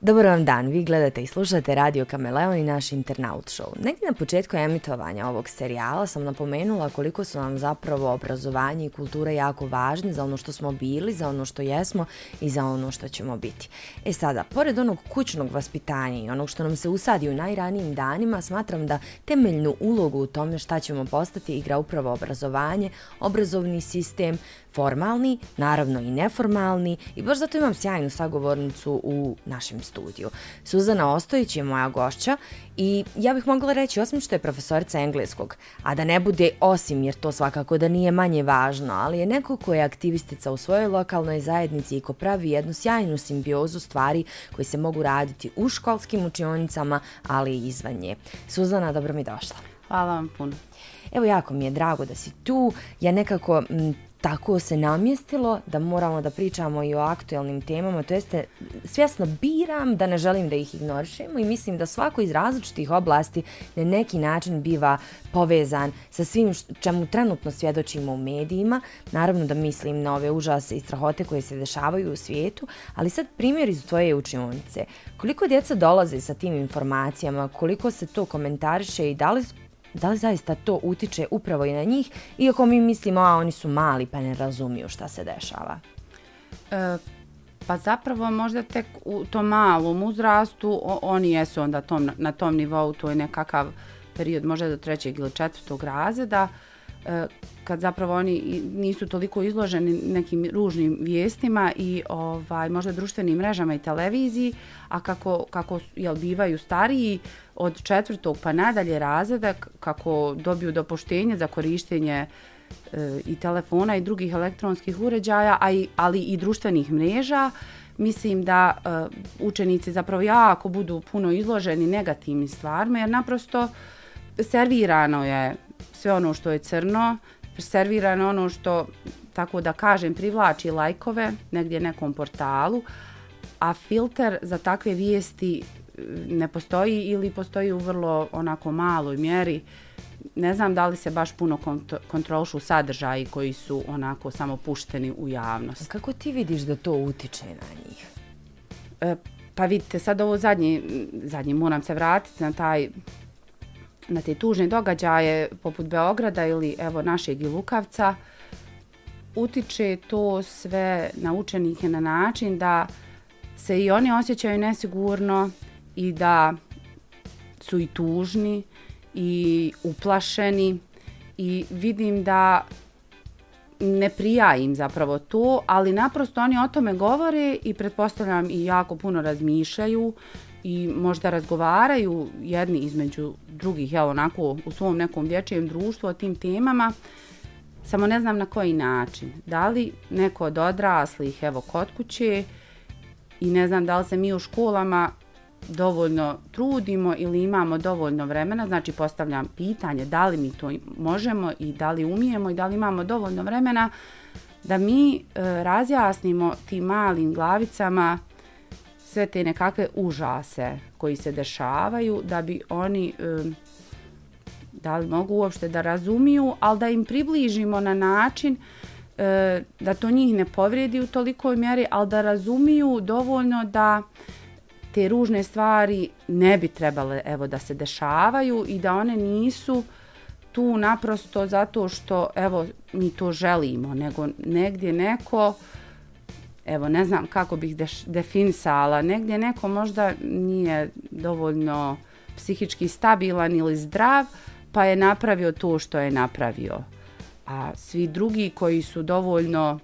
Dobar vam dan, vi gledate i slušate Radio Kameleon i naš Internaut Show. Negdje na početku emitovanja ovog serijala sam napomenula koliko su nam zapravo obrazovanje i kultura jako važni za ono što smo bili, za ono što jesmo i za ono što ćemo biti. E sada, pored onog kućnog vaspitanja i onog što nam se usadi u najranijim danima, smatram da temeljnu ulogu u tome šta ćemo postati igra upravo obrazovanje, obrazovni sistem, formalni, naravno i neformalni i baš zato imam sjajnu sagovornicu u našem studiju. Suzana Ostojić je moja gošća i ja bih mogla reći osim što je profesorica engleskog, a da ne bude osim jer to svakako da nije manje važno, ali je neko ko je aktivistica u svojoj lokalnoj zajednici i ko pravi jednu sjajnu simbiozu stvari koji se mogu raditi u školskim učionicama, ali i izvan nje. Suzana, dobro mi došla. Hvala vam puno. Evo jako mi je drago da si tu. Ja nekako m, tako se namjestilo da moramo da pričamo i o aktuelnim temama, to jeste svjesno biram da ne želim da ih ignorišemo i mislim da svako iz različitih oblasti na neki način biva povezan sa svim čemu trenutno svjedočimo u medijima. Naravno da mislim na ove užase i strahote koje se dešavaju u svijetu, ali sad primjer iz tvoje učionice. Koliko djeca dolaze sa tim informacijama, koliko se to komentariše i da li da li zaista to utiče upravo i na njih, iako mi mislimo, a oni su mali pa ne razumiju šta se dešava? E, pa zapravo možda tek u tom malom uzrastu o, oni jesu onda tom, na tom nivou, to je nekakav period možda do trećeg ili četvrtog razreda, e, E, kad zapravo oni nisu toliko izloženi nekim ružnim vijestima i ovaj možda društvenim mrežama i televiziji, a kako, kako jel, bivaju stariji od četvrtog pa nadalje razreda, kako dobiju dopoštenje za korištenje e, i telefona i drugih elektronskih uređaja, a i, ali i društvenih mreža, mislim da e, učenici zapravo jako budu puno izloženi negativnim stvarima, jer naprosto servirano je sve ono što je crno, servirano ono što, tako da kažem, privlači lajkove negdje nekom portalu, a filter za takve vijesti e, ne postoji ili postoji u vrlo onako maloj mjeri. Ne znam da li se baš puno kont kontrolšu sadržaji koji su onako samo pušteni u javnost. Kako ti vidiš da to utiče na njih? E, pa vidite, sad ovo zadnji, zadnji moram se vratiti na taj na te tužne događaje poput Beograda ili evo našeg i Lukavca, utiče to sve na učenike na način da se i oni osjećaju nesigurno i da su i tužni i uplašeni i vidim da ne prija im zapravo to, ali naprosto oni o tome govore i pretpostavljam i jako puno razmišljaju i možda razgovaraju jedni između drugih, evo onako u svom nekom dječjem društvu o tim temama, samo ne znam na koji način. Da li neko od odraslih, evo kod kuće, i ne znam da li se mi u školama dovoljno trudimo ili imamo dovoljno vremena, znači postavljam pitanje da li mi to možemo i da li umijemo i da li imamo dovoljno vremena da mi e, razjasnimo tim malim glavicama sve te nekakve užase koji se dešavaju da bi oni da li mogu uopšte da razumiju, ali da im približimo na način e, da to njih ne povredi u tolikoj mjeri, ali da razumiju dovoljno da te ružne stvari ne bi trebale evo da se dešavaju i da one nisu tu naprosto zato što evo mi to želimo, nego negdje neko evo ne znam kako bih definisala, negdje neko možda nije dovoljno psihički stabilan ili zdrav, pa je napravio to što je napravio. A svi drugi koji su dovoljno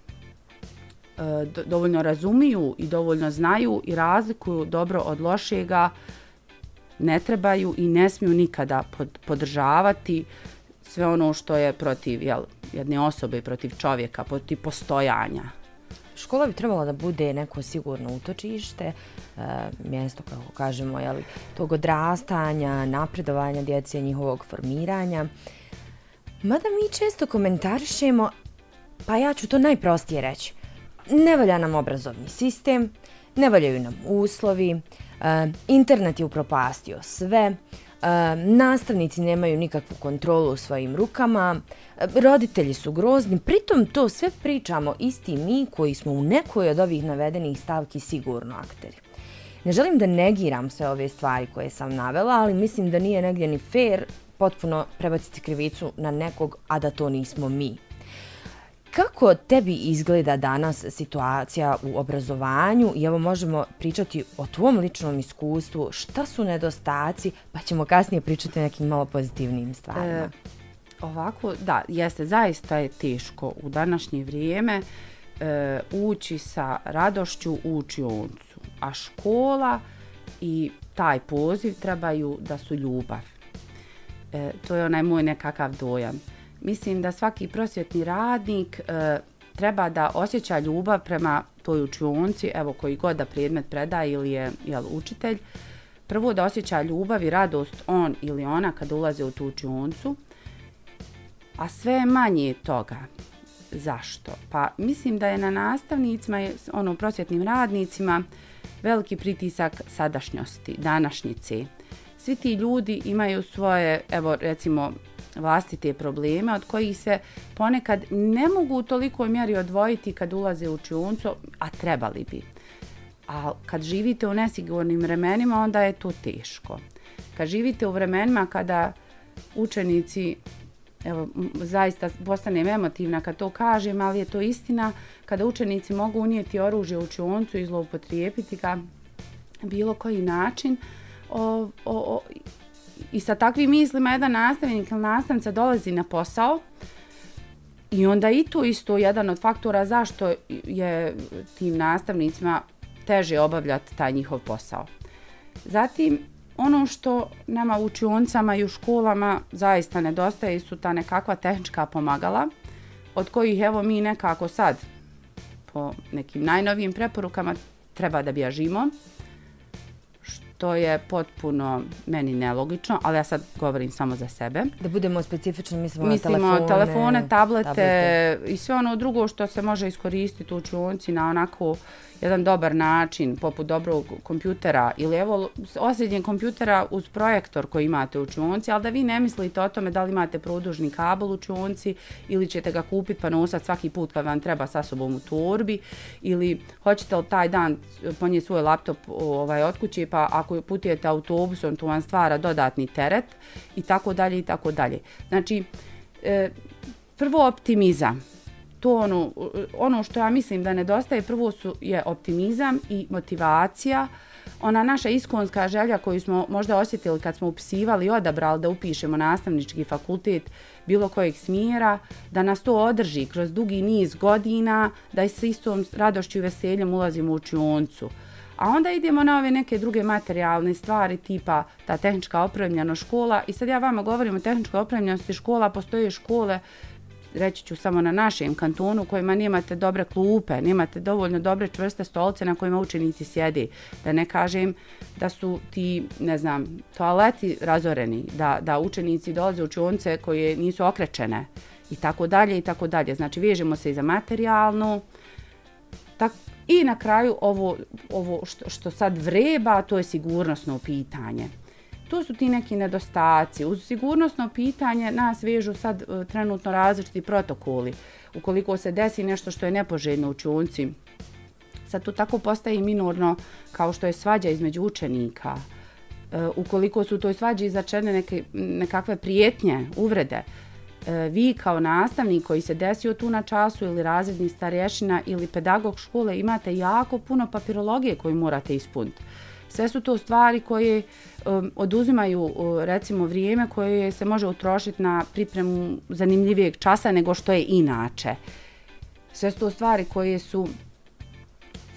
e, dovoljno razumiju i dovoljno znaju i razlikuju dobro od lošega, ne trebaju i ne smiju nikada podržavati sve ono što je protiv jel, jedne osobe, protiv čovjeka, protiv postojanja škola bi trebala da bude neko sigurno utočište, e, mjesto, kako kažemo, jeli, tog odrastanja, napredovanja djece, njihovog formiranja. Mada mi često komentarišemo, Pa ja ću to najprostije reći. Ne valja nam obrazovni sistem, ne valjaju nam uslovi, e, internet je upropastio sve, e, nastavnici nemaju nikakvu kontrolu u svojim rukama, roditelji su grozni, pritom to sve pričamo isti mi koji smo u nekoj od ovih navedenih stavki sigurno akteri. Ne želim da negiram sve ove stvari koje sam navela, ali mislim da nije negdje ni fair potpuno prebaciti krivicu na nekog, a da to nismo mi. Kako tebi izgleda danas situacija u obrazovanju? I evo možemo pričati o tvom ličnom iskustvu, šta su nedostaci, pa ćemo kasnije pričati o nekim malo pozitivnim stvarima. E, ovako, da, jeste, zaista je teško u današnje vrijeme e, ući sa radošću u učioncu, a škola i taj poziv trebaju da su ljubav. E, to je onaj moj nekakav dojam mislim da svaki prosvjetni radnik e, treba da osjeća ljubav prema toj učionci, evo koji god da predmet predaje ili je jel, učitelj, prvo da osjeća ljubav i radost on ili ona kada ulaze u tu učioncu, a sve je manje toga. Zašto? Pa mislim da je na nastavnicima, ono prosvjetnim radnicima, veliki pritisak sadašnjosti, današnjice. Svi ti ljudi imaju svoje, evo recimo, vlastite probleme od kojih se ponekad ne mogu u tolikoj mjeri odvojiti kad ulaze u čuncu, a trebali bi. A kad živite u nesigurnim vremenima, onda je to teško. Kad živite u vremenima kada učenici, evo, zaista postanem emotivna kad to kažem, ali je to istina, kada učenici mogu unijeti oružje u čuncu i zloupotrijepiti ga bilo koji način, o, o, o, I sa takvim mislima jedan nastavnik ili nastavnica dolazi na posao i onda i to isto jedan od faktora zašto je tim nastavnicima teže obavljati taj njihov posao. Zatim, ono što nama u učioncama i u školama zaista nedostaje su ta nekakva tehnička pomagala, od kojih evo mi nekako sad po nekim najnovijim preporukama treba da bježimo to je potpuno meni nelogično, ali ja sad govorim samo za sebe. Da budemo specifični, mislimo, mislimo na telefone, telefone tablete, tablete i sve ono drugo što se može iskoristiti u učionci na onako jedan dobar način, poput dobrog kompjutera ili evo osrednje kompjutera uz projektor koji imate u učionci, ali da vi ne mislite o tome da li imate produžni kabel u učionci ili ćete ga kupiti pa nosati svaki put kad vam treba sa sobom u torbi ili hoćete li taj dan ponijeti svoj laptop ovaj, od kuće pa ako putujete autobusom to vam stvara dodatni teret i tako dalje i tako dalje. Znači, e, prvo optimizam to ono, ono što ja mislim da nedostaje prvo su je optimizam i motivacija ona naša iskonska želja koju smo možda osjetili kad smo upisivali i odabrali da upišemo nastavnički fakultet bilo kojeg smjera, da nas to održi kroz dugi niz godina, da s istom radošću i veseljem ulazimo u učioncu. A onda idemo na ove neke druge materijalne stvari tipa ta tehnička opremljena škola i sad ja vama govorim o tehničkoj opremljenosti škola, postoje škole reći ću samo na našem kantonu, kojima nemate dobre klupe, nemate dovoljno dobre čvrste stolice na kojima učenici sjedi. Da ne kažem da su ti, ne znam, toaleti razoreni, da, da učenici dolaze u čionce koje nisu okrečene i tako dalje i tako dalje. Znači, vežemo se i za materijalnu. Tak, I na kraju ovo, ovo što, što sad vreba, to je sigurnosno pitanje to su ti neki nedostaci. Uz sigurnosno pitanje nas vežu sad uh, trenutno različiti protokoli. Ukoliko se desi nešto što je nepoželjno u čunci, sad to tako postaje minorno kao što je svađa između učenika. Uh, ukoliko su toj svađi izačene neke, nekakve prijetnje, uvrede, uh, E, vi kao nastavnik koji se desio tu na času ili razredni starješina ili pedagog škole imate jako puno papirologije koju morate ispuniti. Sve su to stvari koje um, oduzimaju um, recimo vrijeme koje se može utrošiti na pripremu zanimljivijeg časa nego što je inače. Sve su to stvari koje su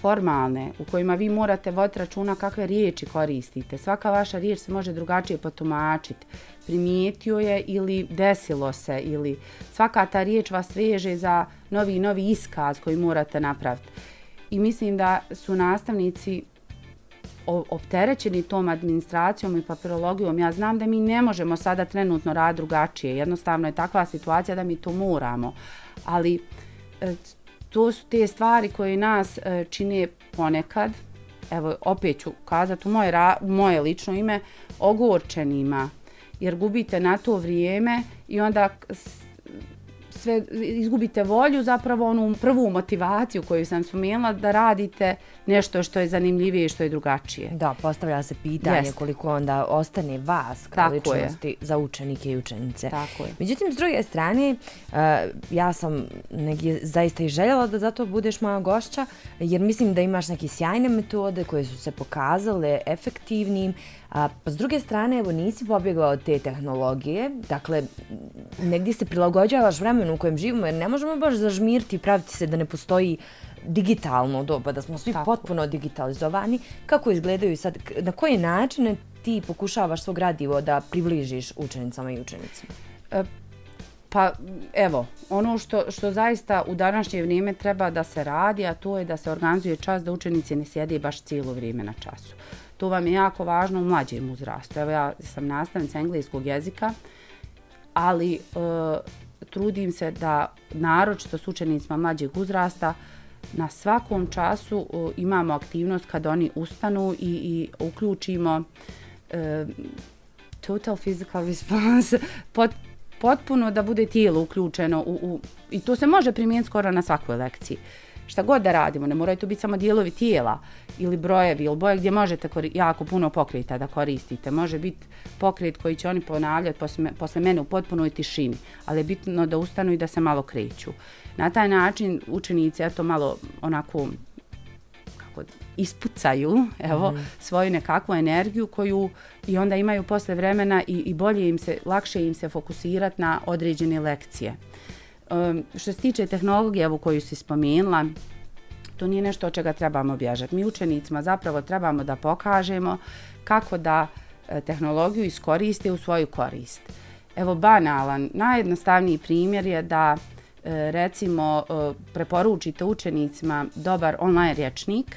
formalne, u kojima vi morate voditi računa kakve riječi koristite. Svaka vaša riječ se može drugačije potumačiti. Primijetio je ili desilo se ili svaka ta riječ vas veže za novi novi iskaz koji morate napraviti. I mislim da su nastavnici opterećeni tom administracijom i papirologijom. Ja znam da mi ne možemo sada trenutno rad drugačije. Jednostavno je takva situacija da mi to moramo. Ali e, to su te stvari koje nas e, čine ponekad, evo opet ću kazati u moje, ra, u moje lično ime, ogorčenima, jer gubite na to vrijeme i onda sve izgubite volju, zapravo onu prvu motivaciju koju sam spomenula da radite nešto što je zanimljivije i što je drugačije. Da, postavlja se pitanje Jest. koliko onda ostane vas kao Tako ličnosti je. za učenike i učenice. Tako je. Međutim, s druge strane, uh, ja sam negdje zaista i željela da zato budeš moja gošća, jer mislim da imaš neke sjajne metode koje su se pokazale efektivnim, A, pa s druge strane, evo, nisi pobjegla od te tehnologije, dakle, negdje se prilagođavaš vremenu u kojem živimo, jer ne možemo baš zažmirti i praviti se da ne postoji digitalno doba, da smo svi Tako. potpuno digitalizovani. Kako izgledaju sad, na koje načine ti pokušavaš svog radivo da približiš učenicama i učenicima? E, pa, evo, ono što, što zaista u današnje vrijeme treba da se radi, a to je da se organizuje čas da učenici ne sjede baš cijelo vrijeme na času. To vam je jako važno u mlađem uzrastu. Evo ja sam nastavnica engleskog jezika, ali e, trudim se da naročito s učenicima mlađeg uzrasta na svakom času e, imamo aktivnost kad oni ustanu i, i uključimo e, total physical response, pot, potpuno da bude tijelo uključeno u, u, i to se može primijeniti skoro na svakoj lekciji šta god da radimo, ne moraju to biti samo dijelovi tijela ili brojevi ili boje gdje možete jako puno pokreta da koristite. Može biti pokret koji će oni ponavljati posle, posle mene u potpunoj tišini, ali je bitno da ustanu i da se malo kreću. Na taj način učenici eto malo onako kako ispucaju evo mm. svoju nekakvu energiju koju i onda imaju posle vremena i, i bolje im se lakše im se fokusirati na određene lekcije. Um, što se tiče tehnologije ovu koju si spomenula, to nije nešto od čega trebamo bježati. Mi učenicima zapravo trebamo da pokažemo kako da e, tehnologiju iskoriste u svoju korist. Evo banalan, najjednostavniji primjer je da e, recimo e, preporučite učenicima dobar online rječnik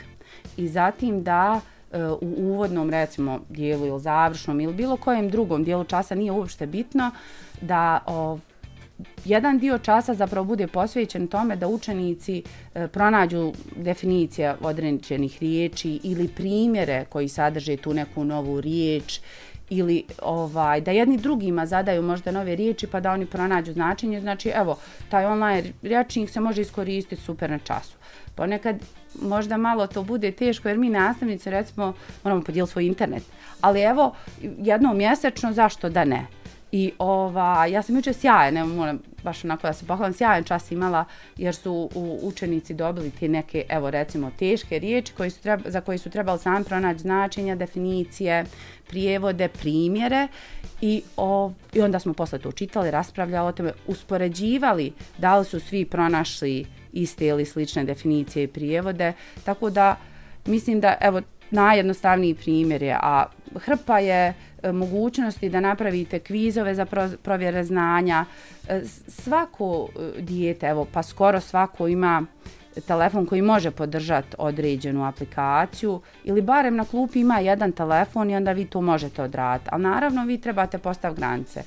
i zatim da e, u uvodnom recimo dijelu ili završnom ili bilo kojem drugom dijelu časa nije uopšte bitno da jedan dio časa zapravo bude posvećen tome da učenici e, pronađu definicije određenih riječi ili primjere koji sadrže tu neku novu riječ ili ovaj da jedni drugima zadaju možda nove riječi pa da oni pronađu značenje. Znači evo taj online rječnik se može iskoristiti super na času. Ponekad možda malo to bude teško jer mi nastavnici recimo moramo podijeliti svoj internet. Ali evo jednom mjesečno zašto da ne? I ova, ja sam jučer sjajan, ne moram baš onako da se pohvalim, sjajan čas imala jer su u, učenici dobili te neke, evo recimo, teške riječi koji su treba, za koje su trebali sami pronaći značenja, definicije, prijevode, primjere. I, o, i onda smo posle to čitali, raspravljali o tome, uspoređivali da li su svi pronašli iste ili slične definicije i prijevode, tako da mislim da, evo, najjednostavniji primjer je, a hrpa je uh, E, mogućnosti da napravite kvizove za provjere znanja. E, svako e, dijete, evo pa skoro svako ima telefon koji može podržati određenu aplikaciju ili barem na klupi ima jedan telefon i onda vi to možete odraditi. Ali naravno vi trebate postav granice.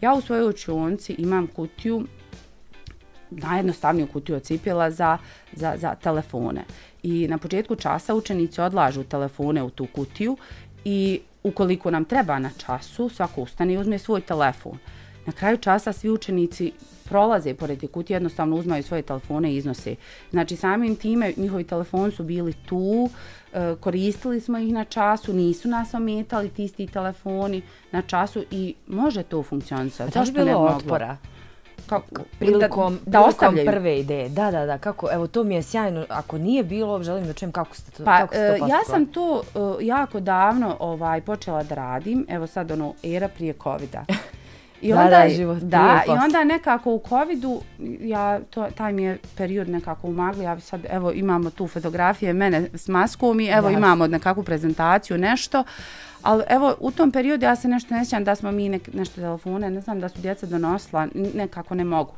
Ja u svojoj učionci imam kutiju najjednostavniju kutiju od cipjela za, za, za telefone. I na početku časa učenici odlažu telefone u tu kutiju i ukoliko nam treba na času, svako ustane i uzme svoj telefon. Na kraju časa svi učenici prolaze pored te kutije, jednostavno uzmaju svoje telefone i iznose. Znači samim time njihovi telefoni su bili tu, e, koristili smo ih na času, nisu nas ometali ti isti telefoni na času i može to funkcionisati. Zašto ne bilo otpora? Kako, prilikom, da, da prilikom prve ideje. Da, da, da, kako, evo to mi je sjajno, ako nije bilo, želim da čujem kako ste to, pa, kako ste to uh, Ja sam to uh, jako davno ovaj počela da radim, evo sad ono, era prije covida. I onda, da, da, život da, i onda nekako u covidu, ja, to, taj mi je period nekako umagli, ja sad, evo, imamo tu fotografije mene s maskom i evo, da. imamo nekakvu prezentaciju, nešto, Ali evo, u tom periodu ja se nešto ne sjećam da smo mi nek, nešto telefone, ne znam da su djeca donosila, nekako ne mogu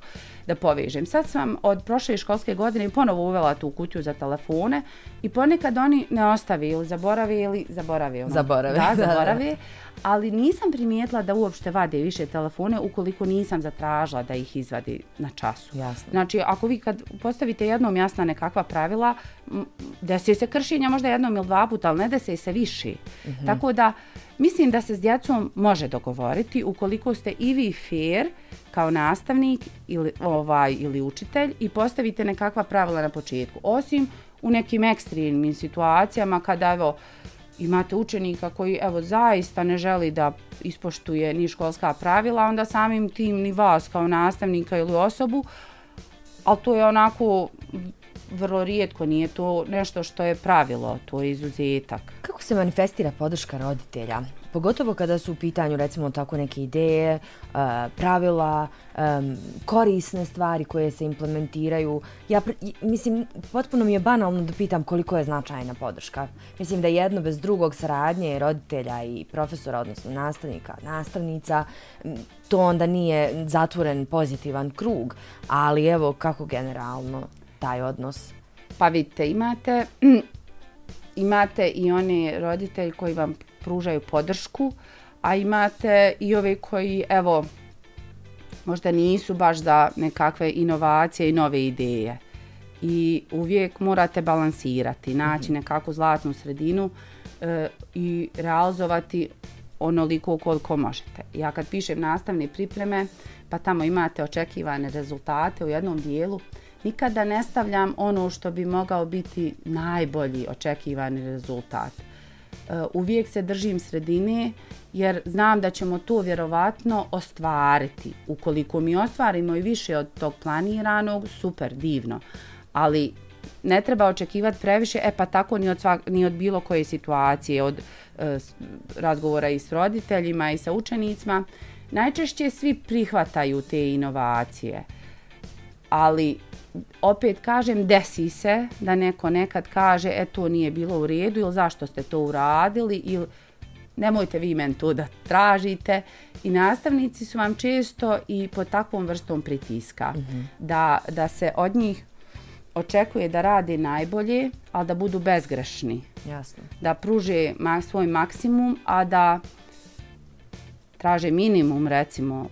da povežem. Sad sam od prošle školske godine ponovo uvela tu kutiju za telefone i ponekad oni ne ostavi ili zaborave ili zaborave. Ono. Zaborave. Da, zaborave. ali nisam primijetila da uopšte vade više telefone ukoliko nisam zatražila da ih izvadi na času. Jasno. Znači, ako vi kad postavite jednom jasna nekakva pravila, desi se kršenja možda jednom ili dva puta, ali ne desi se više. Mm -hmm. Tako da, mislim da se s djecom može dogovoriti ukoliko ste i vi fair kao nastavnik ili, ovaj, ili učitelj i postavite nekakva pravila na početku. Osim u nekim ekstremnim situacijama kada, evo, imate učenika koji evo zaista ne želi da ispoštuje ni školska pravila, onda samim tim ni vas kao nastavnika ili osobu, ali to je onako vrlo rijetko, nije to nešto što je pravilo, to je izuzetak. Kako se manifestira podrška roditelja? Pogotovo kada su u pitanju recimo tako neke ideje, eh, pravila, korisne stvari koje se implementiraju. Ja mislim, potpuno mi je banalno da pitam koliko je značajna podrška. Mislim da jedno bez drugog saradnje roditelja i profesora, odnosno nastavnika, nastavnica, to onda nije zatvoren pozitivan krug. Ali evo, kako generalno taj odnos? Pa vidite, imate, imate i one roditelji koji vam pružaju podršku, a imate i ove koji, evo, možda nisu baš za nekakve inovacije i nove ideje. I uvijek morate balansirati, naći mhm. nekakvu zlatnu sredinu e, i realizovati onoliko koliko možete. Ja kad pišem nastavne pripreme, pa tamo imate očekivane rezultate u jednom dijelu, nikada ne stavljam ono što bi mogao biti najbolji očekivani rezultat. E, uvijek se držim sredine jer znam da ćemo to vjerovatno ostvariti. Ukoliko mi ostvarimo i više od tog planiranog, super, divno. Ali ne treba očekivati previše, e pa tako ni od, svak, ni od bilo koje situacije, od e, razgovora i s roditeljima i sa učenicima. Najčešće svi prihvataju te inovacije, ali opet kažem, desi se da neko nekad kaže, e to nije bilo u redu ili zašto ste to uradili ili nemojte vi men to da tražite. I nastavnici su vam često i pod takvom vrstom pritiska. Mm -hmm. da, da se od njih očekuje da rade najbolje, ali da budu bezgrešni. Jasno. Da pruže ma svoj maksimum, a da traže minimum, recimo,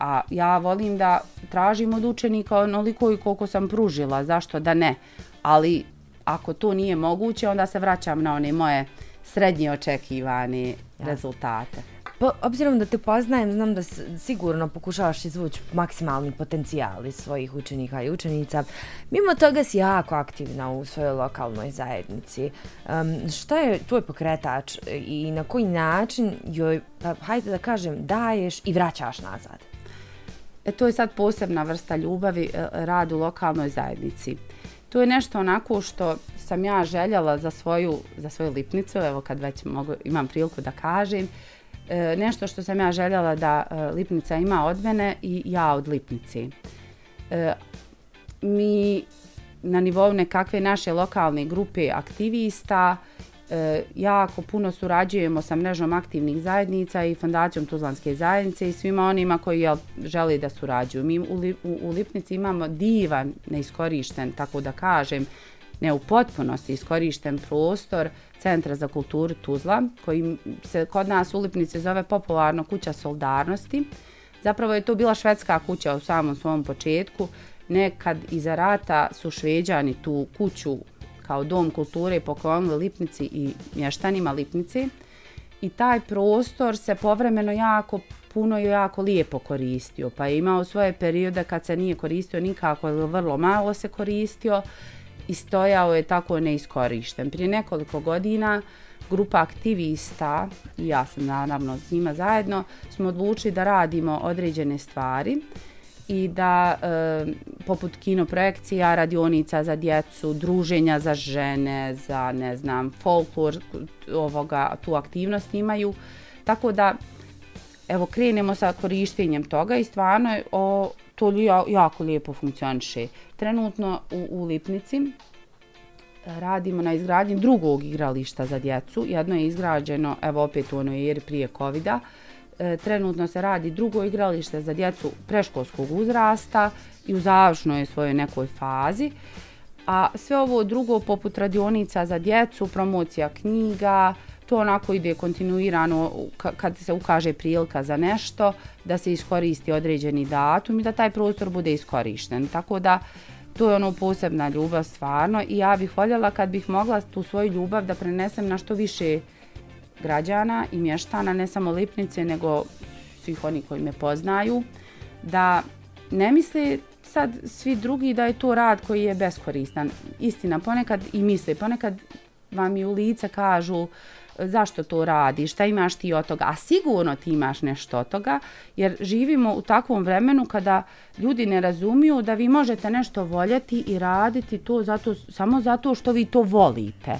A ja volim da tražim od učenika onoliko i koliko sam pružila, zašto da ne. Ali ako to nije moguće, onda se vraćam na one moje srednje očekivane ja. rezultate. Po, obzirom da te poznajem, znam da sigurno pokušavaš izvući maksimalni potencijal iz svojih učenika i učenica. Mimo toga si jako aktivna u svojoj lokalnoj zajednici. Um, šta je tvoj pokretač i na koji način joj, pa, hajde da kažem, daješ i vraćaš nazad? E, to je sad posebna vrsta ljubavi e, rad u lokalnoj zajednici. To je nešto onako što sam ja željela za svoju, za svoju lipnicu, evo kad već mogu, imam priliku da kažem, e, nešto što sam ja željela da e, lipnica ima od mene i ja od lipnice. E, mi na nivou nekakve naše lokalne grupe aktivista e, E, jako puno surađujemo sa mrežom aktivnih zajednica i fondacijom Tuzlanske zajednice i svima onima koji jel, želi da surađuju. Mi u, u, u Lipnici imamo divan, neiskorišten, tako da kažem, ne u potpunosti iskorišten prostor Centra za kulturu Tuzla, koji se kod nas u Lipnici zove popularno kuća solidarnosti. Zapravo je to bila švedska kuća u samom svom početku. Nekad iza rata su šveđani tu kuću kao dom kulture poklonili Lipnici i mještanima Lipnici. I taj prostor se povremeno jako puno i jako lijepo koristio. Pa je imao svoje periode kad se nije koristio nikako ili vrlo malo se koristio i stojao je tako neiskorišten. Prije nekoliko godina grupa aktivista, i ja sam naravno s njima zajedno, smo odlučili da radimo određene stvari i da e, poput kinoprojekcija, radionica za djecu, druženja za žene, za ne znam, folklor, ovoga, tu aktivnost imaju. Tako da, evo, krenemo sa korištenjem toga i stvarno o, to jako lijepo funkcioniše. Trenutno u, u Lipnici e, radimo na izgradnji drugog igrališta za djecu. Jedno je izgrađeno, evo opet u onoj eri prije covid -a. E, trenutno se radi drugo igralište za djecu preškolskog uzrasta i u završnoj svojoj nekoj fazi. A sve ovo drugo poput radionica za djecu, promocija knjiga, to onako ide kontinuirano kad se ukaže prilika za nešto, da se iskoristi određeni datum i da taj prostor bude iskorišten. Tako da to je ono posebna ljubav stvarno i ja bih voljela kad bih mogla tu svoju ljubav da prenesem na što više građana i mještana, ne samo Lipnice, nego svih oni koji me poznaju, da ne misle sad svi drugi da je to rad koji je beskoristan. Istina, ponekad i misle, ponekad vam i u lice kažu zašto to radi, šta imaš ti od toga, a sigurno ti imaš nešto od toga, jer živimo u takvom vremenu kada ljudi ne razumiju da vi možete nešto voljeti i raditi to zato, samo zato što vi to volite.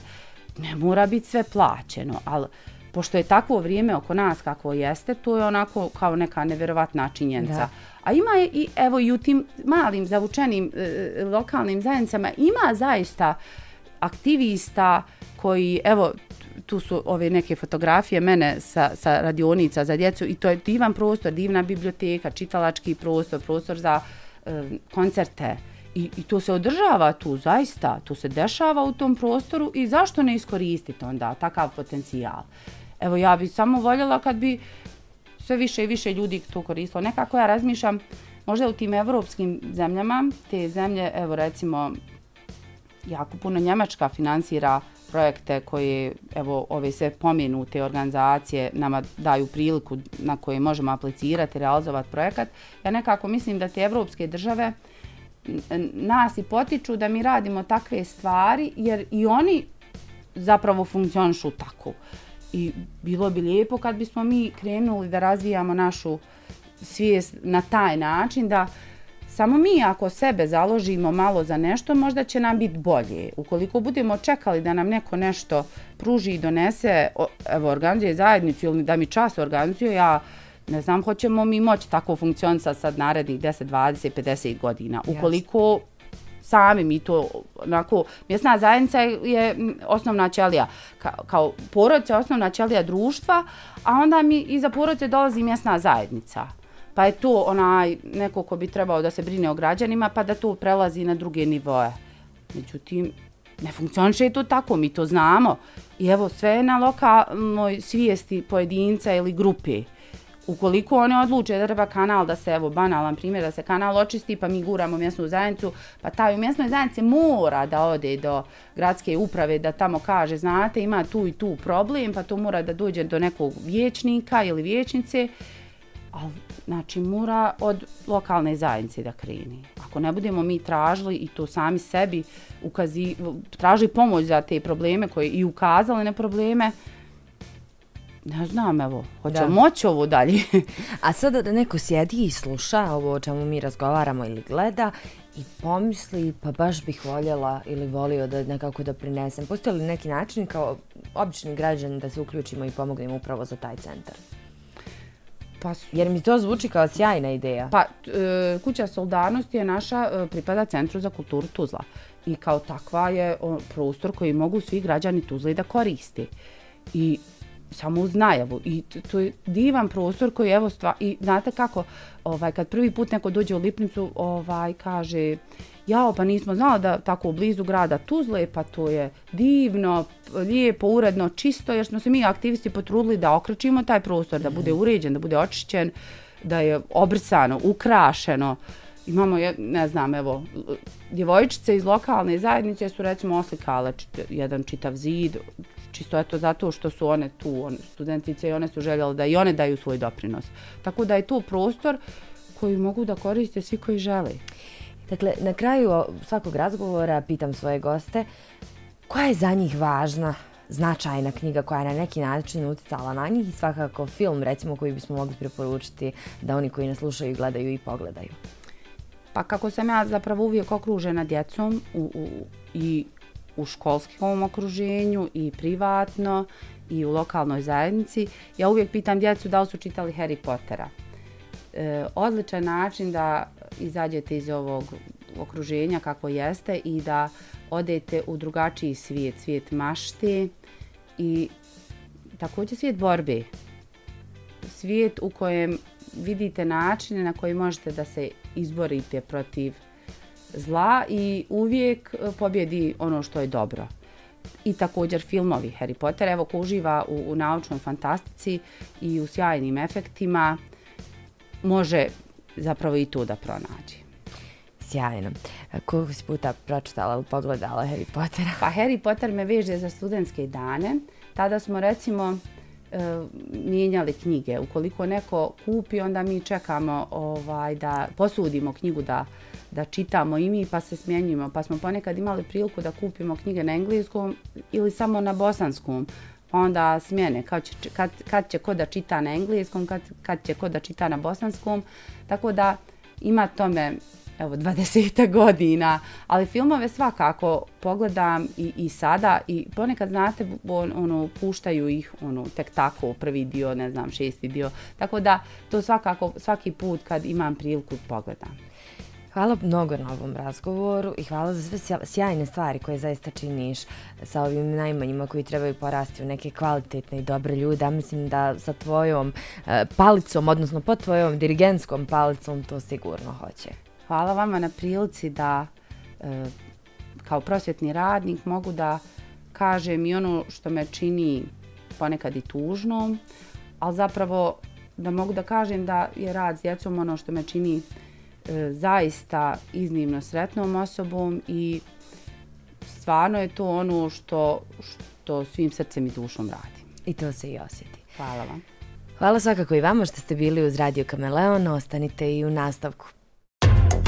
Ne mora biti sve plaćeno, ali pošto je takvo vrijeme oko nas kako jeste, to je onako kao neka neverovatna činjenica. Da. A ima je i evo i u tim malim zavučenim e, lokalnim zajednicama ima zaista aktivista koji evo tu su ove neke fotografije mene sa, sa radionica za djecu i to je divan prostor, divna biblioteka, čitalački prostor, prostor za e, koncerte. I, I to se održava tu, zaista, to se dešava u tom prostoru i zašto ne iskoristiti onda takav potencijal? Evo, ja bih samo voljela kad bi sve više i više ljudi to koristilo. Nekako ja razmišljam, možda u tim evropskim zemljama, te zemlje, evo recimo, jako puno Njemačka finansira projekte koje, evo, ove sve pomenute organizacije nama daju priliku na koje možemo aplicirati, realizovati projekat. Ja nekako mislim da te evropske države nas i potiču da mi radimo takve stvari, jer i oni zapravo funkcionišu tako. I bilo bi lijepo kad bismo mi krenuli da razvijamo našu svijest na taj način da Samo mi ako sebe založimo malo za nešto, možda će nam biti bolje. Ukoliko budemo čekali da nam neko nešto pruži i donese, evo, organizuje zajednicu ili da mi čas organizuje, ja ne znam, hoćemo mi moći tako funkcionisati sad narednih 10, 20, 50 godina. Ukoliko sami mi to onako, mjesna zajednica je osnovna ćelija, kao, kao porodica je osnovna ćelija društva, a onda mi iza porodice dolazi mjesna zajednica pa je to onaj neko ko bi trebao da se brine o građanima, pa da to prelazi na druge nivoje. Međutim, ne funkcioniše to tako, mi to znamo. I evo, sve je na lokalnoj svijesti pojedinca ili grupe. Ukoliko one odluče da treba kanal da se, evo, banalan primjer, da se kanal očisti, pa mi guramo mjesnu zajednicu, pa taj u mjesnoj zajednici mora da ode do gradske uprave, da tamo kaže, znate, ima tu i tu problem, pa to mora da dođe do nekog vječnika ili vječnice. Ali Znači, mora od lokalne zajednice da kreni. Ako ne budemo mi tražili i to sami sebi ukazi, tražili pomoć za te probleme koje i ukazali na probleme, ne znam, evo, hoće moći ovo dalje. A sada da neko sjedi i sluša ovo o čemu mi razgovaramo ili gleda i pomisli, pa baš bih voljela ili volio da nekako da prinesem. Postoji li neki način kao obični građan da se uključimo i pomognemo upravo za taj centar? Pa, Jer mi to zvuči kao sjajna ideja. Pa, e, kuća solidarnosti je naša, e, pripada Centru za kulturu Tuzla. I kao takva je o, prostor koji mogu svi građani Tuzla i da koriste. I samo uz najavu. I to je divan prostor koji evo stva... I znate kako, ovaj, kad prvi put neko dođe u Lipnicu, ovaj, kaže, jao, pa nismo znali da tako u blizu grada Tuzle, pa to je divno, lijepo, uredno, čisto, jer smo se mi aktivisti potrudili da okrećimo taj prostor, da bude uređen, da bude očišćen, da je obrsano, ukrašeno. Imamo, ne znam, evo, djevojčice iz lokalne zajednice su recimo oslikale jedan čitav zid, čisto eto zato što su one tu, one, studentice i one su željele da i one daju svoj doprinos. Tako da je to prostor koji mogu da koriste svi koji žele. Dakle, na kraju svakog razgovora pitam svoje goste koja je za njih važna, značajna knjiga koja je na neki način uticala na njih i svakako film, recimo, koji bismo mogli preporučiti da oni koji nas slušaju, gledaju i pogledaju. Pa kako sam ja zapravo uvijek okružena djecom u, u, i u školskom okruženju i privatno i u lokalnoj zajednici, ja uvijek pitam djecu da li su čitali Harry Pottera. E, odličan način da izađete iz ovog okruženja kako jeste i da odete u drugačiji svijet, svijet mašte i također svijet borbe. Svijet u kojem vidite načine na koji možete da se izborite protiv zla i uvijek e, pobjedi ono što je dobro. I također filmovi Harry Potter, evo ko uživa u, u naučnoj fantastici i u sjajnim efektima, može zapravo i tu da pronađe. Sjajno. Koliko si puta pročitala ili pogledala Harry Pottera? Pa Harry Potter me veže za studentske dane. Tada smo recimo e, mijenjali knjige. Ukoliko neko kupi, onda mi čekamo ovaj da posudimo knjigu da da čitamo i mi pa se smjenjujemo. Pa smo ponekad imali priliku da kupimo knjige na engleskom ili samo na bosanskom. Pa onda smjene kad će, kad, kad će ko da čita na engleskom, kad, kad će ko da čita na bosanskom. Tako da ima tome evo 20 godina, ali filmove svakako pogledam i, i sada i ponekad znate on, ono puštaju ih ono tek tako prvi dio, ne znam, šesti dio. Tako da to svakako svaki put kad imam priliku pogledam. Hvala mnogo na ovom razgovoru i hvala za sve sjajne stvari koje zaista činiš sa ovim najmanjima koji trebaju porasti u neke kvalitetne i dobre ljude. Ja mislim da sa tvojom eh, palicom, odnosno pod tvojom dirigentskom palicom, to sigurno hoće. Hvala vama na prilici da e, kao prosvjetni radnik mogu da kažem i ono što me čini ponekad i tužnom, ali zapravo da mogu da kažem da je rad s djecom ono što me čini e, zaista iznimno sretnom osobom i stvarno je to ono što, što svim srcem i dušom radi. I to se i osjeti. Hvala vam. Hvala svakako i vama što ste bili uz Radio Kameleon. Ostanite i u nastavku.